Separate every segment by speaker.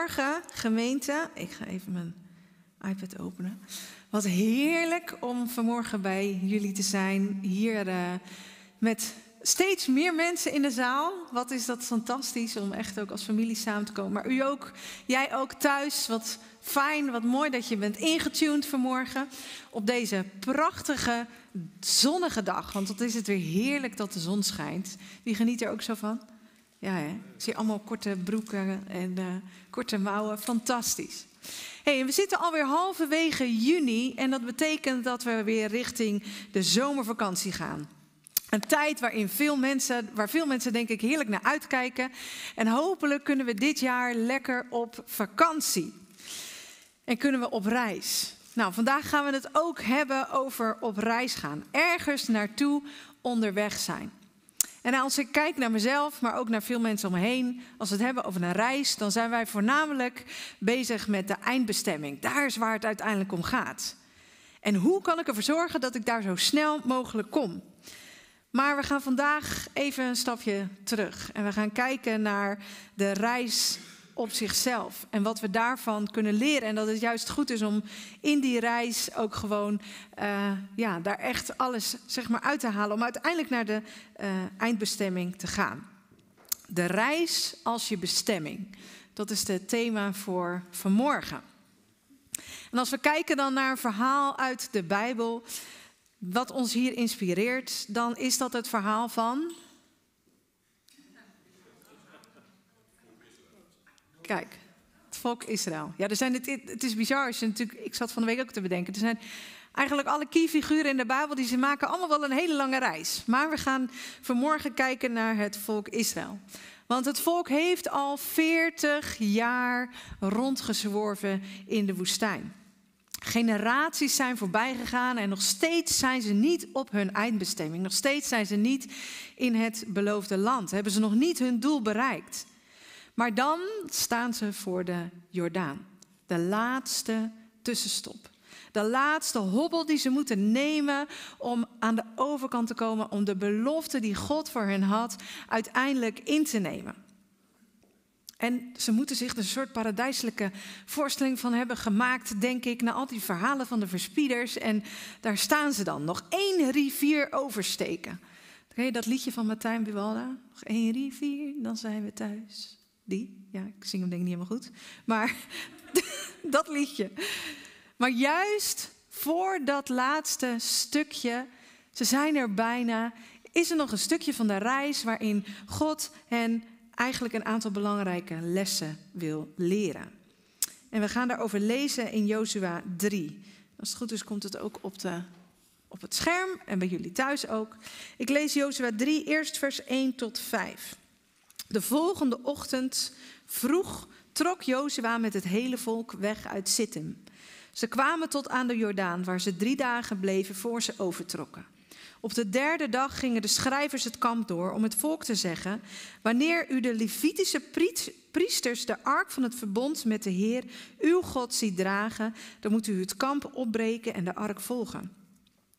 Speaker 1: Goedemorgen gemeente. Ik ga even mijn iPad openen. Wat heerlijk om vanmorgen bij jullie te zijn. Hier uh, met steeds meer mensen in de zaal. Wat is dat fantastisch om echt ook als familie samen te komen. Maar u ook, jij ook thuis. Wat fijn, wat mooi dat je bent ingetuned vanmorgen. Op deze prachtige zonnige dag. Want wat is het weer heerlijk dat de zon schijnt. Wie geniet er ook zo van? Ja, hè? Ik zie allemaal korte broeken en uh, korte mouwen. Fantastisch. Hey, we zitten alweer halverwege juni en dat betekent dat we weer richting de zomervakantie gaan. Een tijd waarin veel mensen, waar veel mensen denk ik heerlijk naar uitkijken. En hopelijk kunnen we dit jaar lekker op vakantie. En kunnen we op reis. Nou, vandaag gaan we het ook hebben over op reis gaan. Ergens naartoe onderweg zijn. En als ik kijk naar mezelf, maar ook naar veel mensen om me heen, als we het hebben over een reis, dan zijn wij voornamelijk bezig met de eindbestemming. Daar is waar het uiteindelijk om gaat. En hoe kan ik ervoor zorgen dat ik daar zo snel mogelijk kom? Maar we gaan vandaag even een stapje terug en we gaan kijken naar de reis op zichzelf en wat we daarvan kunnen leren. En dat het juist goed is om in die reis ook gewoon uh, ja, daar echt alles zeg maar, uit te halen. Om uiteindelijk naar de uh, eindbestemming te gaan. De reis als je bestemming. Dat is het thema voor vanmorgen. En als we kijken dan naar een verhaal uit de Bijbel, wat ons hier inspireert, dan is dat het verhaal van Kijk, het volk Israël. Ja, er zijn het, is bizar. Je natuurlijk, ik zat van de week ook te bedenken. Er zijn eigenlijk alle key-figuren in de Bijbel, die ze maken allemaal wel een hele lange reis. Maar we gaan vanmorgen kijken naar het volk Israël. Want het volk heeft al 40 jaar rondgezworven in de woestijn. Generaties zijn voorbij gegaan en nog steeds zijn ze niet op hun eindbestemming. Nog steeds zijn ze niet in het beloofde land. Hebben ze nog niet hun doel bereikt. Maar dan staan ze voor de Jordaan. De laatste tussenstop. De laatste hobbel die ze moeten nemen om aan de overkant te komen, om de belofte die God voor hen had, uiteindelijk in te nemen. En ze moeten zich er een soort paradijselijke voorstelling van hebben gemaakt, denk ik, na al die verhalen van de verspieders. En daar staan ze dan, nog één rivier oversteken. Ken je dat liedje van Martijn Buwalda? Nog één rivier, dan zijn we thuis. Die, ja, ik zing hem denk ik niet helemaal goed. Maar dat liedje. Maar juist voor dat laatste stukje, ze zijn er bijna, is er nog een stukje van de reis waarin God hen eigenlijk een aantal belangrijke lessen wil leren. En we gaan daarover lezen in Jozua 3. Als het goed is, komt het ook op, de, op het scherm en bij jullie thuis ook. Ik lees Jozua 3, eerst vers 1 tot 5. De volgende ochtend vroeg trok Jozua met het hele volk weg uit Sittim. Ze kwamen tot aan de Jordaan, waar ze drie dagen bleven voor ze overtrokken. Op de derde dag gingen de schrijvers het kamp door om het volk te zeggen: Wanneer u de Levitische priesters de ark van het verbond met de Heer, uw God, ziet dragen, dan moet u het kamp opbreken en de ark volgen.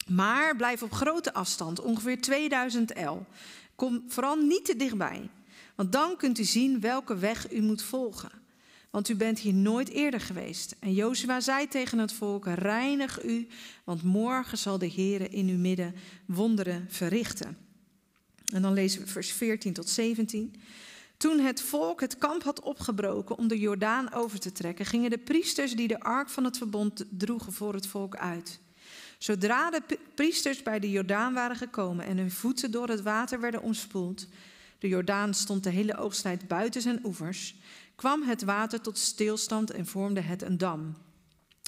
Speaker 1: Maar blijf op grote afstand, ongeveer 2000 el. Kom vooral niet te dichtbij. Want dan kunt u zien welke weg u moet volgen. Want u bent hier nooit eerder geweest. En Jozua zei tegen het volk: Reinig u, want morgen zal de Heer in uw midden wonderen verrichten. En dan lezen we vers 14 tot 17. Toen het volk het kamp had opgebroken om de Jordaan over te trekken, gingen de priesters die de ark van het verbond droegen voor het volk uit. Zodra de priesters bij de Jordaan waren gekomen en hun voeten door het water werden omspoeld, de Jordaan stond de hele oogsttijd buiten zijn oevers, kwam het water tot stilstand en vormde het een dam.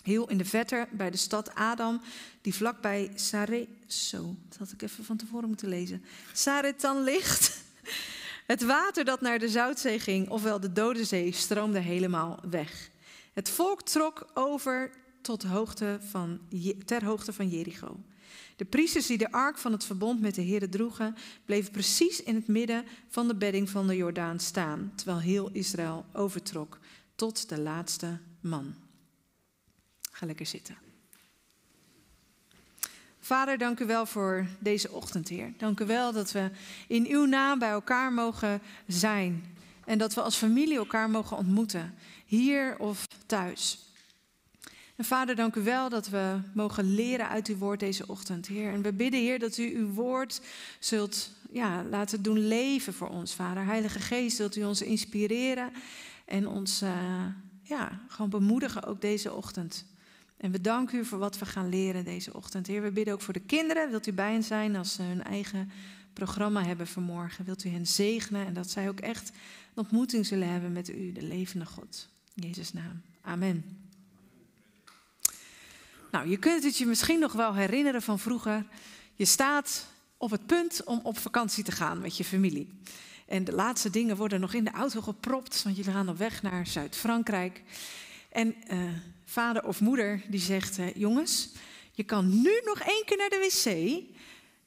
Speaker 1: Heel in de vette bij de stad Adam, die vlakbij Sare, zo, dat had ik even van tevoren moeten lezen, Saretan ligt. Het water dat naar de Zoutzee ging, ofwel de Dode Zee, stroomde helemaal weg. Het volk trok over tot hoogte van, ter hoogte van Jericho. De priesters die de ark van het verbond met de Heeren droegen, bleven precies in het midden van de bedding van de Jordaan staan, terwijl heel Israël overtrok tot de laatste man. Ga lekker zitten. Vader, dank u wel voor deze ochtend, Heer. Dank u wel dat we in uw naam bij elkaar mogen zijn. En dat we als familie elkaar mogen ontmoeten, hier of thuis. Vader, dank u wel dat we mogen leren uit uw woord deze ochtend, Heer. En we bidden, Heer, dat u uw woord zult ja, laten doen leven voor ons, Vader. Heilige Geest, zult u ons inspireren en ons uh, ja, gewoon bemoedigen ook deze ochtend. En we danken u voor wat we gaan leren deze ochtend. Heer, we bidden ook voor de kinderen. Wilt u bij hen zijn als ze hun eigen programma hebben vanmorgen? Wilt u hen zegenen en dat zij ook echt een ontmoeting zullen hebben met u, de levende God. In Jezus' naam. Amen. Nou, je kunt het je misschien nog wel herinneren van vroeger. Je staat op het punt om op vakantie te gaan met je familie. En de laatste dingen worden nog in de auto gepropt, want jullie gaan op weg naar Zuid-Frankrijk. En uh, vader of moeder die zegt: uh, Jongens, je kan nu nog één keer naar de wc.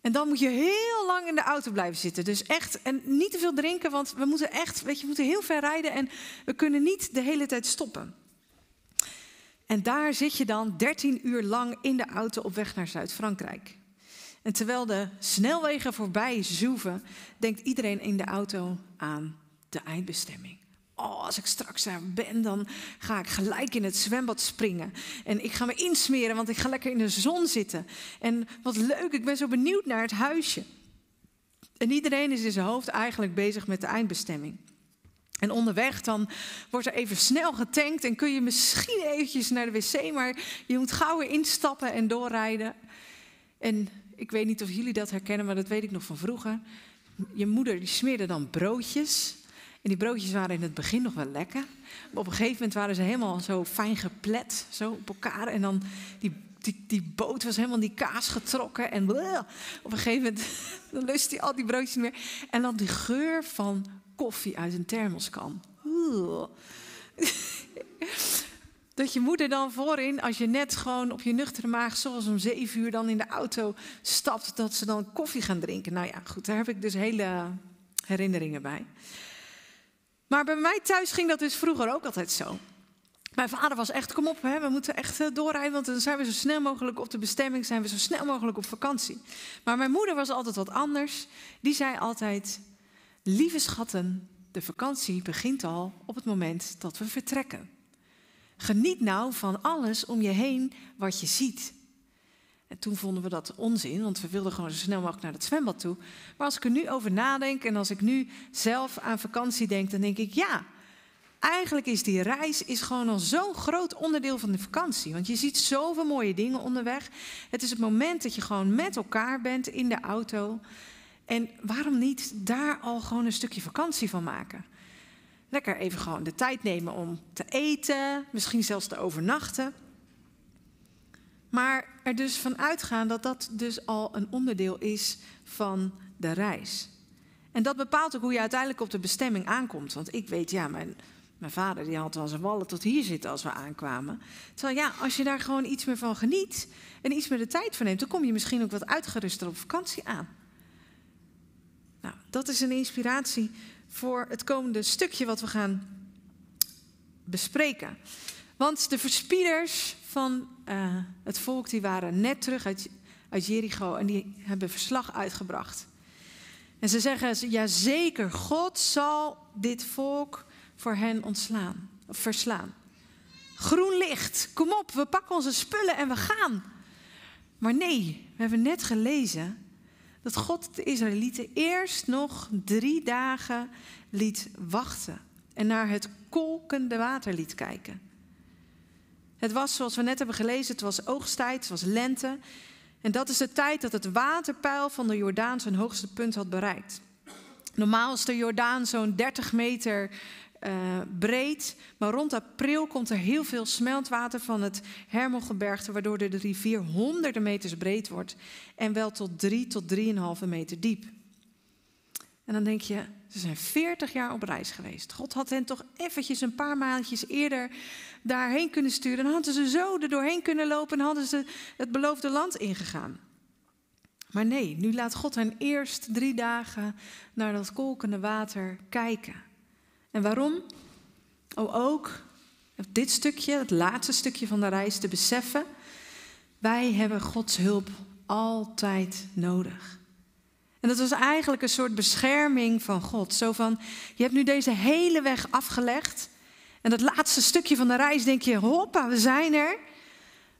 Speaker 1: En dan moet je heel lang in de auto blijven zitten. Dus echt, en niet te veel drinken, want we moeten echt, weet je, we moeten heel ver rijden en we kunnen niet de hele tijd stoppen. En daar zit je dan 13 uur lang in de auto op weg naar Zuid-Frankrijk. En terwijl de snelwegen voorbij zoeven, denkt iedereen in de auto aan de eindbestemming. Oh, als ik straks daar ben, dan ga ik gelijk in het zwembad springen. En ik ga me insmeren, want ik ga lekker in de zon zitten. En wat leuk, ik ben zo benieuwd naar het huisje. En iedereen is in zijn hoofd eigenlijk bezig met de eindbestemming. En onderweg dan wordt er even snel getankt en kun je misschien eventjes naar de wc, maar je moet gauw weer instappen en doorrijden. En ik weet niet of jullie dat herkennen, maar dat weet ik nog van vroeger. Je moeder die smeerde dan broodjes. En die broodjes waren in het begin nog wel lekker. Maar op een gegeven moment waren ze helemaal zo fijn geplet, zo op elkaar. En dan die, die, die boot was helemaal die kaas getrokken. En op een gegeven moment dan lust hij al die broodjes meer. En dan die geur van koffie uit een thermoskan. Dat je moeder dan voorin, als je net gewoon op je nuchtere maag, zoals om zeven uur dan in de auto stapt, dat ze dan koffie gaan drinken. Nou ja, goed, daar heb ik dus hele herinneringen bij. Maar bij mij thuis ging dat dus vroeger ook altijd zo. Mijn vader was echt, kom op, hè, we moeten echt eh, doorrijden, want dan zijn we zo snel mogelijk op de bestemming, zijn we zo snel mogelijk op vakantie. Maar mijn moeder was altijd wat anders. Die zei altijd, lieve schatten, de vakantie begint al op het moment dat we vertrekken. Geniet nou van alles om je heen wat je ziet. En toen vonden we dat onzin, want we wilden gewoon zo snel mogelijk naar het zwembad toe. Maar als ik er nu over nadenk en als ik nu zelf aan vakantie denk, dan denk ik ja. Eigenlijk is die reis is gewoon al zo'n groot onderdeel van de vakantie. Want je ziet zoveel mooie dingen onderweg. Het is het moment dat je gewoon met elkaar bent in de auto. En waarom niet daar al gewoon een stukje vakantie van maken? Lekker even gewoon de tijd nemen om te eten, misschien zelfs te overnachten. Maar er dus van uitgaan dat dat dus al een onderdeel is van de reis. En dat bepaalt ook hoe je uiteindelijk op de bestemming aankomt. Want ik weet, ja, mijn, mijn vader die had al zijn wallen tot hier zitten als we aankwamen. Terwijl ja, als je daar gewoon iets meer van geniet en iets meer de tijd van neemt, dan kom je misschien ook wat uitgeruster op vakantie aan. Nou, dat is een inspiratie voor het komende stukje wat we gaan bespreken. Want de verspieders van uh, het volk die waren net terug uit, uit Jericho en die hebben verslag uitgebracht. En ze zeggen, ja zeker, God zal dit volk voor hen ontslaan, of verslaan. Groen licht, kom op, we pakken onze spullen en we gaan. Maar nee, we hebben net gelezen dat God de Israëlieten eerst nog drie dagen liet wachten en naar het kolkende water liet kijken. Het was, zoals we net hebben gelezen, het was oogsttijd, het was lente. En dat is de tijd dat het waterpeil van de Jordaan zijn hoogste punt had bereikt. Normaal is de Jordaan zo'n 30 meter uh, breed, maar rond april komt er heel veel smeltwater van het Hermelgebergte, waardoor de rivier honderden meters breed wordt en wel tot 3 tot 3,5 meter diep. En dan denk je, ze zijn 40 jaar op reis geweest. God had hen toch eventjes een paar maandjes eerder daarheen kunnen sturen. Dan hadden ze zo er doorheen kunnen lopen en hadden ze het beloofde land ingegaan. Maar nee, nu laat God hen eerst drie dagen naar dat kolkende water kijken. En waarom? Oh, ook dit stukje, het laatste stukje van de reis, te beseffen. Wij hebben Gods hulp altijd nodig. En dat was eigenlijk een soort bescherming van God. Zo van, je hebt nu deze hele weg afgelegd. En dat laatste stukje van de reis denk je, hoppa, we zijn er.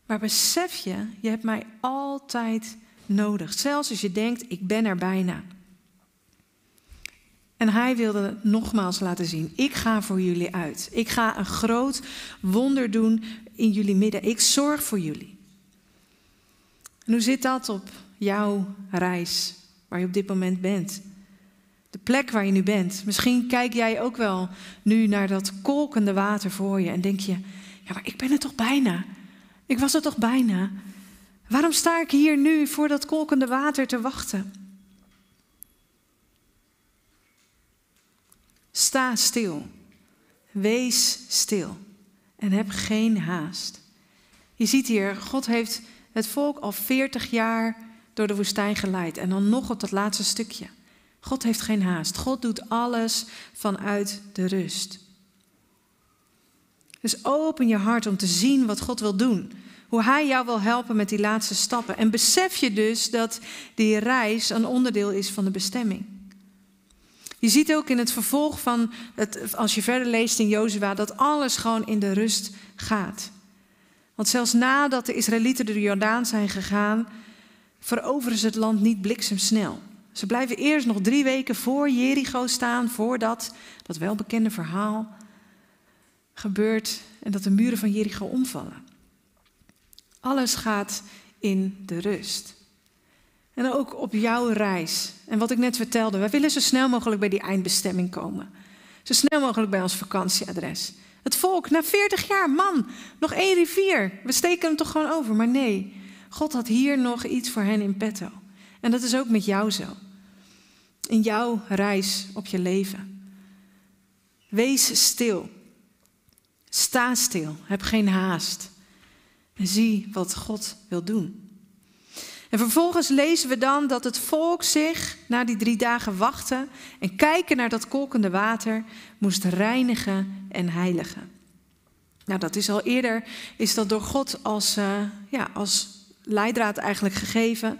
Speaker 1: Maar besef je, je hebt mij altijd nodig. Zelfs als je denkt, ik ben er bijna. En hij wilde nogmaals laten zien, ik ga voor jullie uit. Ik ga een groot wonder doen in jullie midden. Ik zorg voor jullie. En hoe zit dat op jouw reis, waar je op dit moment bent? De plek waar je nu bent. Misschien kijk jij ook wel nu naar dat kolkende water voor je en denk je, ja maar ik ben er toch bijna. Ik was er toch bijna. Waarom sta ik hier nu voor dat kolkende water te wachten? Sta stil. Wees stil. En heb geen haast. Je ziet hier, God heeft het volk al 40 jaar door de woestijn geleid. En dan nog op dat laatste stukje. God heeft geen haast. God doet alles vanuit de rust. Dus open je hart om te zien wat God wil doen. Hoe Hij jou wil helpen met die laatste stappen. En besef je dus dat die reis een onderdeel is van de bestemming. Je ziet ook in het vervolg van, het, als je verder leest in Jozua, dat alles gewoon in de rust gaat. Want zelfs nadat de Israëlieten de Jordaan zijn gegaan, veroveren ze het land niet bliksemsnel. Ze blijven eerst nog drie weken voor Jericho staan, voordat dat welbekende verhaal gebeurt en dat de muren van Jericho omvallen. Alles gaat in de rust. En ook op jouw reis. En wat ik net vertelde, wij willen zo snel mogelijk bij die eindbestemming komen. Zo snel mogelijk bij ons vakantieadres. Het volk, na 40 jaar, man, nog één rivier. We steken hem toch gewoon over. Maar nee, God had hier nog iets voor hen in petto. En dat is ook met jou zo. In jouw reis op je leven. Wees stil. Sta stil. Heb geen haast. En zie wat God wil doen. En vervolgens lezen we dan dat het volk zich na die drie dagen wachten en kijken naar dat kolkende water moest reinigen en heiligen. Nou, dat is al eerder, is dat door God als, uh, ja, als leidraad eigenlijk gegeven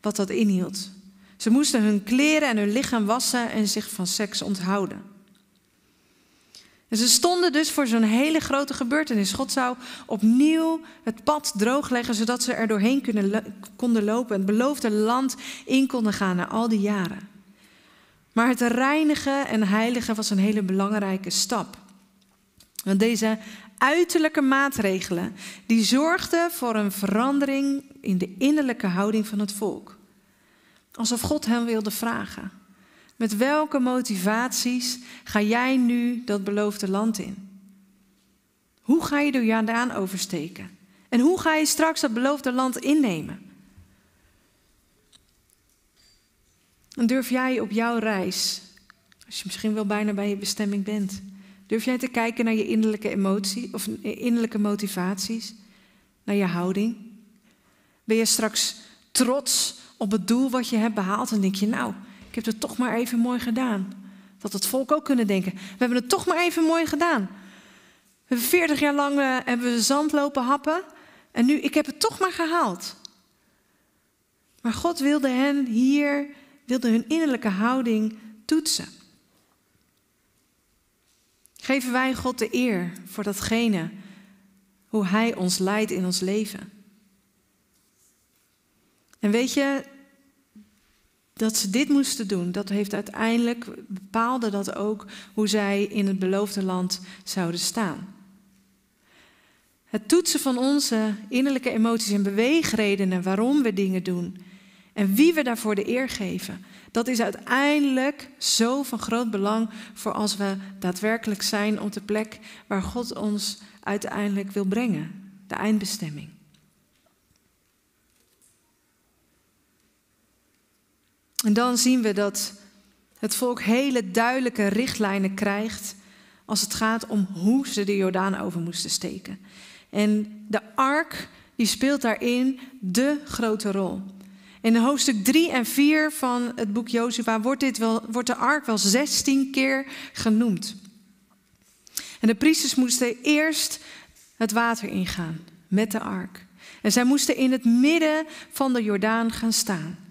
Speaker 1: wat dat inhield. Ze moesten hun kleren en hun lichaam wassen en zich van seks onthouden. En ze stonden dus voor zo'n hele grote gebeurtenis. God zou opnieuw het pad droogleggen, zodat ze er doorheen konden lopen. Het beloofde land in konden gaan na al die jaren. Maar het reinigen en heiligen was een hele belangrijke stap. Want deze uiterlijke maatregelen, die zorgden voor een verandering in de innerlijke houding van het volk. Alsof God hen wilde vragen. Met welke motivaties ga jij nu dat beloofde land in? Hoe ga je de Jordaan oversteken? En hoe ga je straks dat beloofde land innemen? En durf jij op jouw reis, als je misschien wel bijna bij je bestemming bent, durf jij te kijken naar je innerlijke emotie of innerlijke motivaties, naar je houding? Ben je straks trots op het doel wat je hebt behaald en denk je, nou, ik heb het toch maar even mooi gedaan. Dat het volk ook kunnen denken. We hebben het toch maar even mooi gedaan. We hebben 40 jaar lang uh, hebben we zand lopen happen. En nu, ik heb het toch maar gehaald. Maar God wilde hen hier, wilde hun innerlijke houding toetsen. Geven wij God de eer voor datgene hoe Hij ons leidt in ons leven. En weet je, dat ze dit moesten doen, dat heeft uiteindelijk bepaalde dat ook hoe zij in het beloofde land zouden staan. Het toetsen van onze innerlijke emoties en beweegredenen waarom we dingen doen en wie we daarvoor de eer geven, dat is uiteindelijk zo van groot belang voor als we daadwerkelijk zijn op de plek waar God ons uiteindelijk wil brengen, de eindbestemming. En dan zien we dat het volk hele duidelijke richtlijnen krijgt als het gaat om hoe ze de Jordaan over moesten steken. En de ark die speelt daarin de grote rol. In hoofdstuk 3 en 4 van het boek Jozua wordt, dit wel, wordt de ark wel 16 keer genoemd. En de priesters moesten eerst het water ingaan met de ark. En zij moesten in het midden van de Jordaan gaan staan.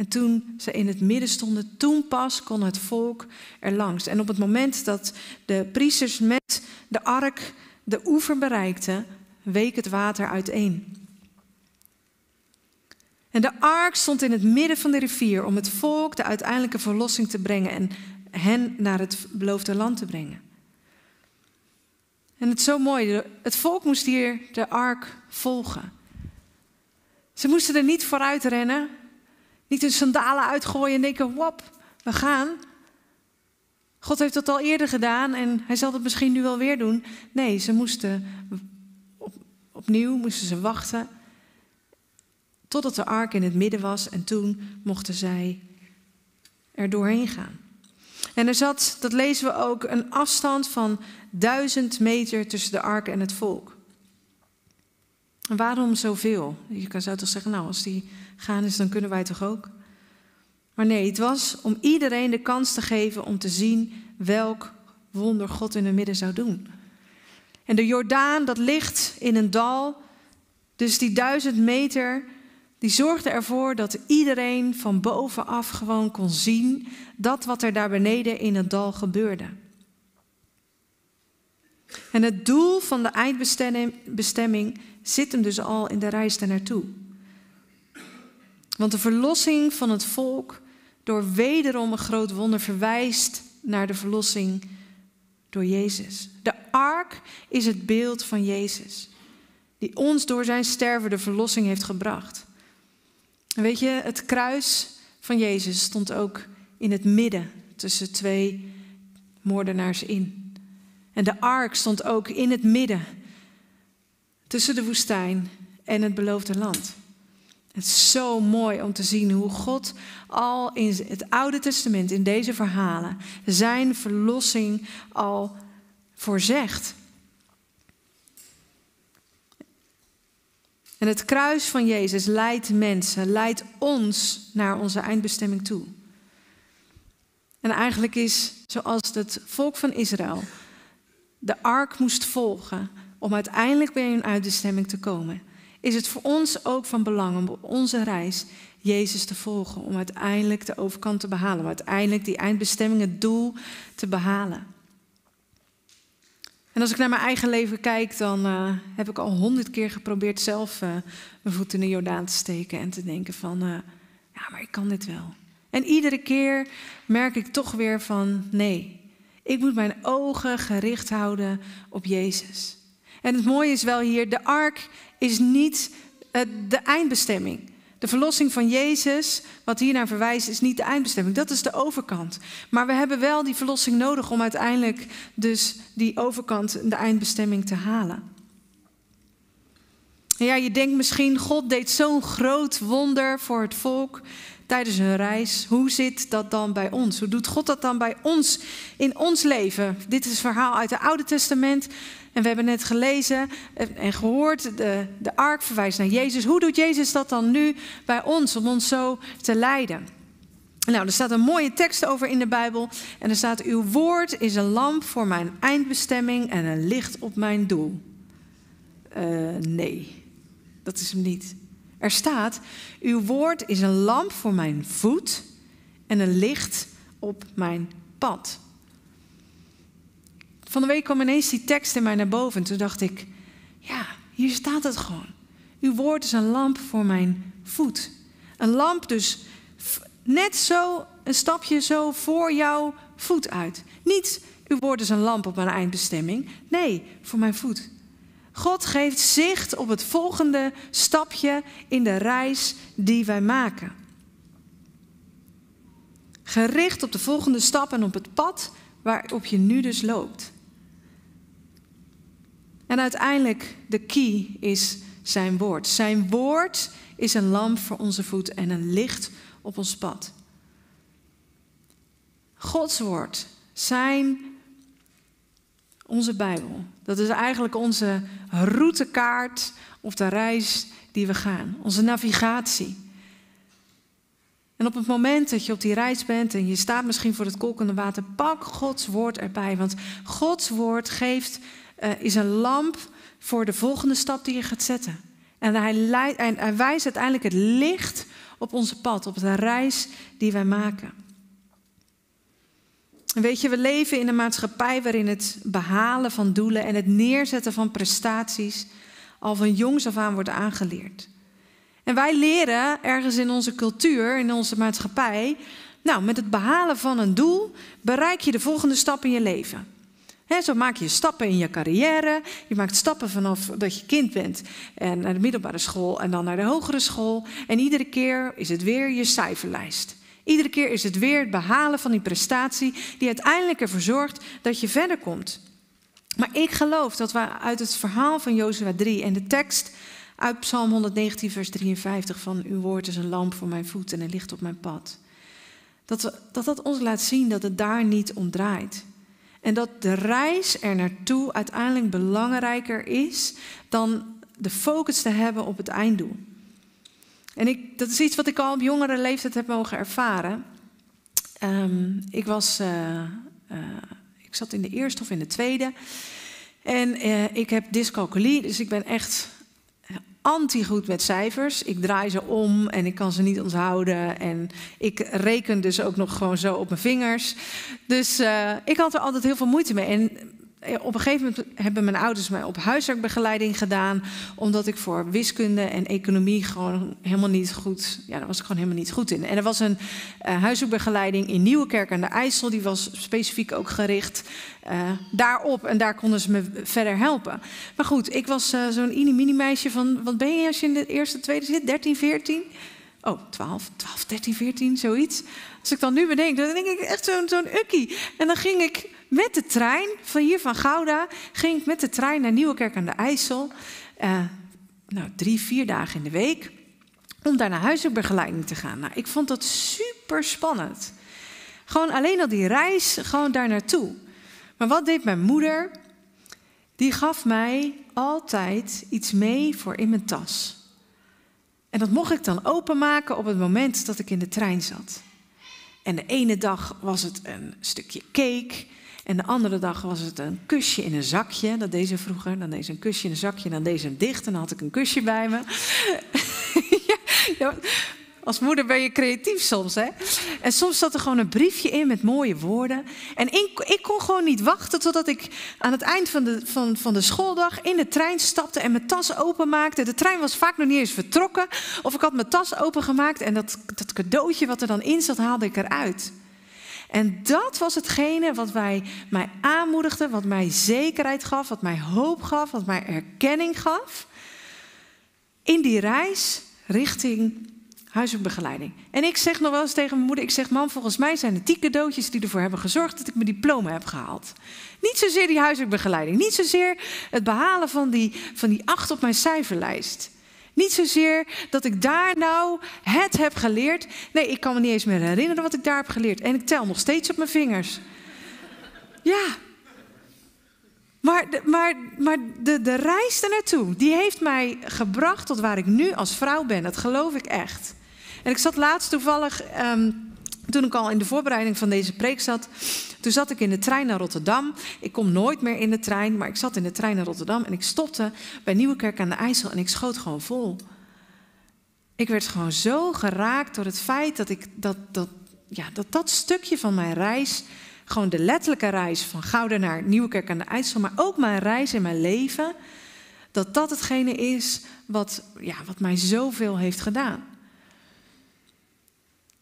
Speaker 1: En toen ze in het midden stonden, toen pas kon het volk er langs. En op het moment dat de priesters met de ark de oever bereikten, week het water uiteen. En de ark stond in het midden van de rivier om het volk de uiteindelijke verlossing te brengen en hen naar het beloofde land te brengen. En het is zo mooi, het volk moest hier de ark volgen. Ze moesten er niet vooruit rennen, niet hun sandalen uitgooien en denken, wop, we gaan. God heeft dat al eerder gedaan en hij zal het misschien nu wel weer doen. Nee, ze moesten op, opnieuw moesten ze wachten totdat de ark in het midden was en toen mochten zij er doorheen gaan. En er zat, dat lezen we ook, een afstand van duizend meter tussen de ark en het volk. Waarom zoveel? Je zou toch zeggen, nou, als die gaan is, dan kunnen wij toch ook? Maar nee, het was om iedereen de kans te geven om te zien welk wonder God in het midden zou doen. En de Jordaan, dat ligt in een dal, dus die duizend meter, die zorgde ervoor dat iedereen van bovenaf gewoon kon zien dat wat er daar beneden in het dal gebeurde. En het doel van de eindbestemming zit hem dus al in de reis daar naartoe. Want de verlossing van het volk door wederom een groot wonder verwijst naar de verlossing door Jezus. De ark is het beeld van Jezus, die ons door zijn sterven de verlossing heeft gebracht. Weet je, het kruis van Jezus stond ook in het midden tussen twee moordenaars in. En de ark stond ook in het midden tussen de woestijn en het beloofde land. Het is zo mooi om te zien hoe God al in het Oude Testament, in deze verhalen, zijn verlossing al voorzegt. En het kruis van Jezus leidt mensen, leidt ons naar onze eindbestemming toe. En eigenlijk is zoals het volk van Israël de ark moest volgen om uiteindelijk bij hun eindbestemming te komen, is het voor ons ook van belang om op onze reis Jezus te volgen, om uiteindelijk de overkant te behalen, om uiteindelijk die eindbestemming, het doel te behalen. En als ik naar mijn eigen leven kijk, dan uh, heb ik al honderd keer geprobeerd zelf uh, mijn voet in de Jordaan te steken en te denken van, uh, ja, maar ik kan dit wel. En iedere keer merk ik toch weer van, nee, ik moet mijn ogen gericht houden op Jezus. En het mooie is wel hier, de ark is niet de eindbestemming. De verlossing van Jezus, wat hier naar verwijst, is niet de eindbestemming. Dat is de overkant. Maar we hebben wel die verlossing nodig om uiteindelijk dus die overkant, de eindbestemming te halen. En ja, je denkt misschien, God deed zo'n groot wonder voor het volk tijdens hun reis. Hoe zit dat dan bij ons? Hoe doet God dat dan bij ons in ons leven? Dit is een verhaal uit het Oude Testament. En we hebben net gelezen en gehoord, de, de ark verwijst naar Jezus. Hoe doet Jezus dat dan nu bij ons, om ons zo te leiden? Nou, er staat een mooie tekst over in de Bijbel. En er staat: Uw woord is een lamp voor mijn eindbestemming en een licht op mijn doel. Uh, nee, dat is hem niet. Er staat: Uw woord is een lamp voor mijn voet en een licht op mijn pad. Van de week kwam ineens die tekst in mij naar boven. En toen dacht ik, ja, hier staat het gewoon. Uw woord is een lamp voor mijn voet. Een lamp dus net zo, een stapje zo voor jouw voet uit. Niet, uw woord is een lamp op mijn eindbestemming. Nee, voor mijn voet. God geeft zicht op het volgende stapje in de reis die wij maken. Gericht op de volgende stap en op het pad waarop je nu dus loopt. En uiteindelijk, de key is zijn woord. Zijn woord is een lamp voor onze voet en een licht op ons pad. Gods woord, zijn, onze Bijbel. Dat is eigenlijk onze routekaart of de reis die we gaan, onze navigatie. En op het moment dat je op die reis bent en je staat misschien voor het kolkende water, pak Gods woord erbij. Want Gods woord geeft, uh, is een lamp voor de volgende stap die je gaat zetten. En hij, en hij wijst uiteindelijk het licht op onze pad, op de reis die wij maken. Weet je, we leven in een maatschappij waarin het behalen van doelen en het neerzetten van prestaties al van jongs af aan wordt aangeleerd. En wij leren ergens in onze cultuur, in onze maatschappij, nou, met het behalen van een doel bereik je de volgende stap in je leven. zo maak je stappen in je carrière. Je maakt stappen vanaf dat je kind bent en naar de middelbare school en dan naar de hogere school. En iedere keer is het weer je cijferlijst. Iedere keer is het weer het behalen van die prestatie die uiteindelijk ervoor zorgt dat je verder komt. Maar ik geloof dat we uit het verhaal van Jozua 3 en de tekst uit Psalm 119, vers 53 van uw woord is een lamp voor mijn voeten en een licht op mijn pad. Dat, dat dat ons laat zien dat het daar niet om draait. En dat de reis er naartoe uiteindelijk belangrijker is dan de focus te hebben op het einddoel. En ik, dat is iets wat ik al op jongere leeftijd heb mogen ervaren. Um, ik, was, uh, uh, ik zat in de eerste of in de tweede. En uh, ik heb dyscalculie, dus ik ben echt anti-goed met cijfers. Ik draai ze om en ik kan ze niet onthouden. En ik reken dus ook nog gewoon zo op mijn vingers. Dus ik had er altijd heel veel moeite mee. En eh, op een gegeven moment hebben mijn ouders mij op huiswerkbegeleiding gedaan. Omdat ik voor wiskunde en economie gewoon helemaal niet goed. Ja, daar was ik gewoon helemaal niet goed in. En er was een uh, huiswerkbegeleiding in Nieuwekerk aan de IJssel. Die was specifiek ook gericht uh, daarop. En daar konden ze me verder helpen. Maar goed, ik was uh, zo'n mini meisje van. Wat ben je als je in de eerste, tweede zit? 13, 14? Oh, 12, 12, 13, 14, zoiets. Als ik dan nu bedenk, dan denk ik echt zo'n zo'n ukkie. En dan ging ik met de trein van hier van Gouda ging ik met de trein naar Nieuwekerk aan de IJssel. Uh, nou, drie, vier dagen in de week. Om daar naar huisartsbegeleiding te gaan. Nou, ik vond dat super spannend. Gewoon alleen al die reis, gewoon daar naartoe. Maar wat deed mijn moeder? Die gaf mij altijd iets mee voor in mijn tas. En dat mocht ik dan openmaken op het moment dat ik in de trein zat. En de ene dag was het een stukje cake. En de andere dag was het een kusje in een zakje. Dat deed ze vroeger. Dan deed ze een kusje in een zakje. Dan deed ze hem dicht. En dan had ik een kusje bij me. ja, als moeder ben je creatief soms, hè? En soms zat er gewoon een briefje in met mooie woorden. En ik, ik kon gewoon niet wachten totdat ik aan het eind van de, van, van de schooldag in de trein stapte en mijn tas openmaakte. De trein was vaak nog niet eens vertrokken. Of ik had mijn tas opengemaakt en dat, dat cadeautje wat er dan in zat, haalde ik eruit. En dat was hetgene wat wij, mij aanmoedigde, wat mij zekerheid gaf, wat mij hoop gaf, wat mij erkenning gaf. In die reis richting huisartsbegeleiding. En ik zeg nog wel eens tegen mijn moeder, ik zeg, mam, volgens mij zijn het die cadeautjes die ervoor hebben gezorgd dat ik mijn diploma heb gehaald. Niet zozeer die huisartsbegeleiding, niet zozeer het behalen van die, van die acht op mijn cijferlijst. Niet zozeer dat ik daar nou het heb geleerd. Nee, ik kan me niet eens meer herinneren wat ik daar heb geleerd. En ik tel nog steeds op mijn vingers. Ja. Maar, maar, maar de, de reis ernaartoe, die heeft mij gebracht tot waar ik nu als vrouw ben. Dat geloof ik echt. En ik zat laatst toevallig, um, toen ik al in de voorbereiding van deze preek zat, toen zat ik in de trein naar Rotterdam. Ik kom nooit meer in de trein, maar ik zat in de trein naar Rotterdam en ik stopte bij Nieuwekerk aan de IJssel en ik schoot gewoon vol. Ik werd gewoon zo geraakt door het feit dat ik dat, dat, ja, dat, dat stukje van mijn reis, gewoon de letterlijke reis van Gouda naar Nieuwekerk aan de IJssel, maar ook mijn reis in mijn leven, dat dat hetgene is wat, ja, wat mij zoveel heeft gedaan.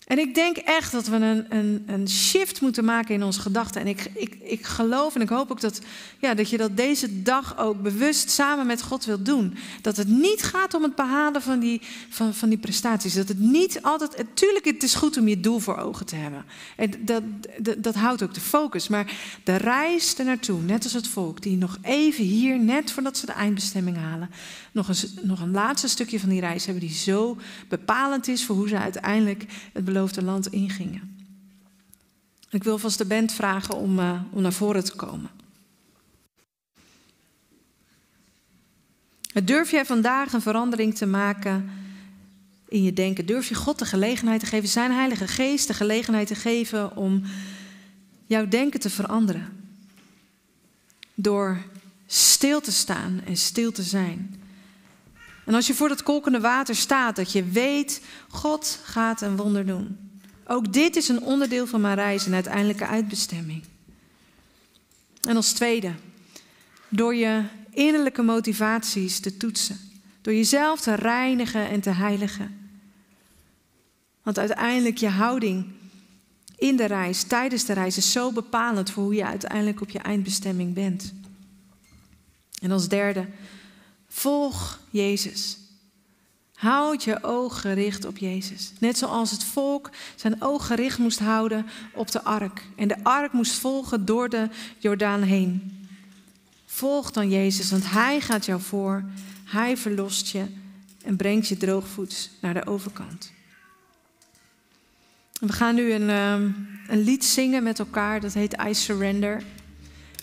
Speaker 1: En ik denk echt dat we een, een, een shift moeten maken in onze gedachten. En ik, ik, ik geloof en ik hoop ook dat, ja, dat je dat deze dag ook bewust samen met God wilt doen. Dat het niet gaat om het behalen van die, van, van die prestaties. Dat het niet altijd. Natuurlijk, het is goed om je doel voor ogen te hebben. En dat, dat, dat houdt ook de focus. Maar de reis ernaartoe, net als het volk, die nog even hier, net voordat ze de eindbestemming halen, nog een, nog een laatste stukje van die reis hebben, die zo bepalend is voor hoe ze uiteindelijk het beloofde land ingingen. Ik wil vast de band vragen om, uh, om naar voren te komen. Durf jij vandaag een verandering te maken in je denken? Durf je God de gelegenheid te geven, zijn Heilige Geest de gelegenheid te geven om jouw denken te veranderen? Door stil te staan en stil te zijn. En als je voor dat kolkende water staat, dat je weet, God gaat een wonder doen. Ook dit is een onderdeel van mijn reis en uiteindelijke uitbestemming. En als tweede, door je innerlijke motivaties te toetsen. Door jezelf te reinigen en te heiligen. Want uiteindelijk je houding in de reis, tijdens de reis, is zo bepalend voor hoe je uiteindelijk op je eindbestemming bent. En als derde, volg Jezus. Houd je oog gericht op Jezus. Net zoals het volk zijn oog gericht moest houden op de ark. En de ark moest volgen door de Jordaan heen. Volg dan Jezus, want Hij gaat jou voor. Hij verlost je en brengt je droogvoets naar de overkant. We gaan nu een, ehm, een lied zingen met elkaar, dat heet I Surrender.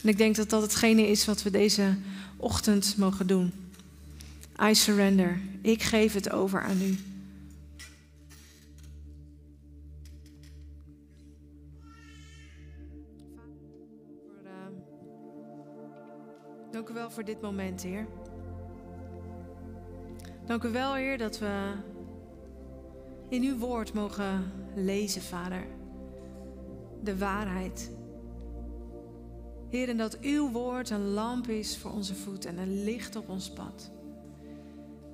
Speaker 1: En ik denk dat dat hetgene is wat we deze ochtend mogen doen. I surrender. Ik geef het over aan u. Dank u wel voor dit moment, Heer. Dank u wel, Heer, dat we in uw woord mogen lezen, Vader. De waarheid. Heer, en dat uw woord een lamp is voor onze voet en een licht op ons pad.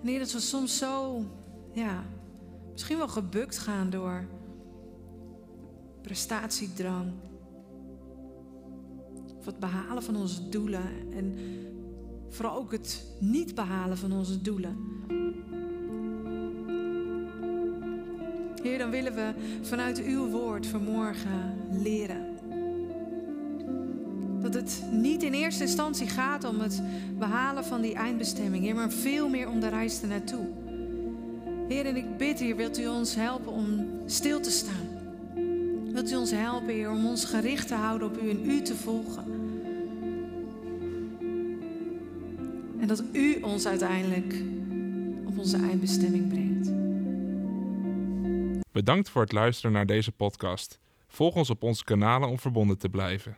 Speaker 1: En Heer, dat we soms zo, ja, misschien wel gebukt gaan door prestatiedrang. Of het behalen van onze doelen. En vooral ook het niet behalen van onze doelen. Heer, dan willen we vanuit uw woord vanmorgen leren. Het niet in eerste instantie gaat om het behalen van die eindbestemming, maar veel meer om de reis ernaartoe. Heer, en ik bid, Heer, wilt u ons helpen om stil te staan? Wilt u ons helpen, Heer, om ons gericht te houden op u en u te volgen? En dat u ons uiteindelijk op onze eindbestemming brengt.
Speaker 2: Bedankt voor het luisteren naar deze podcast. Volg ons op onze kanalen om verbonden te blijven.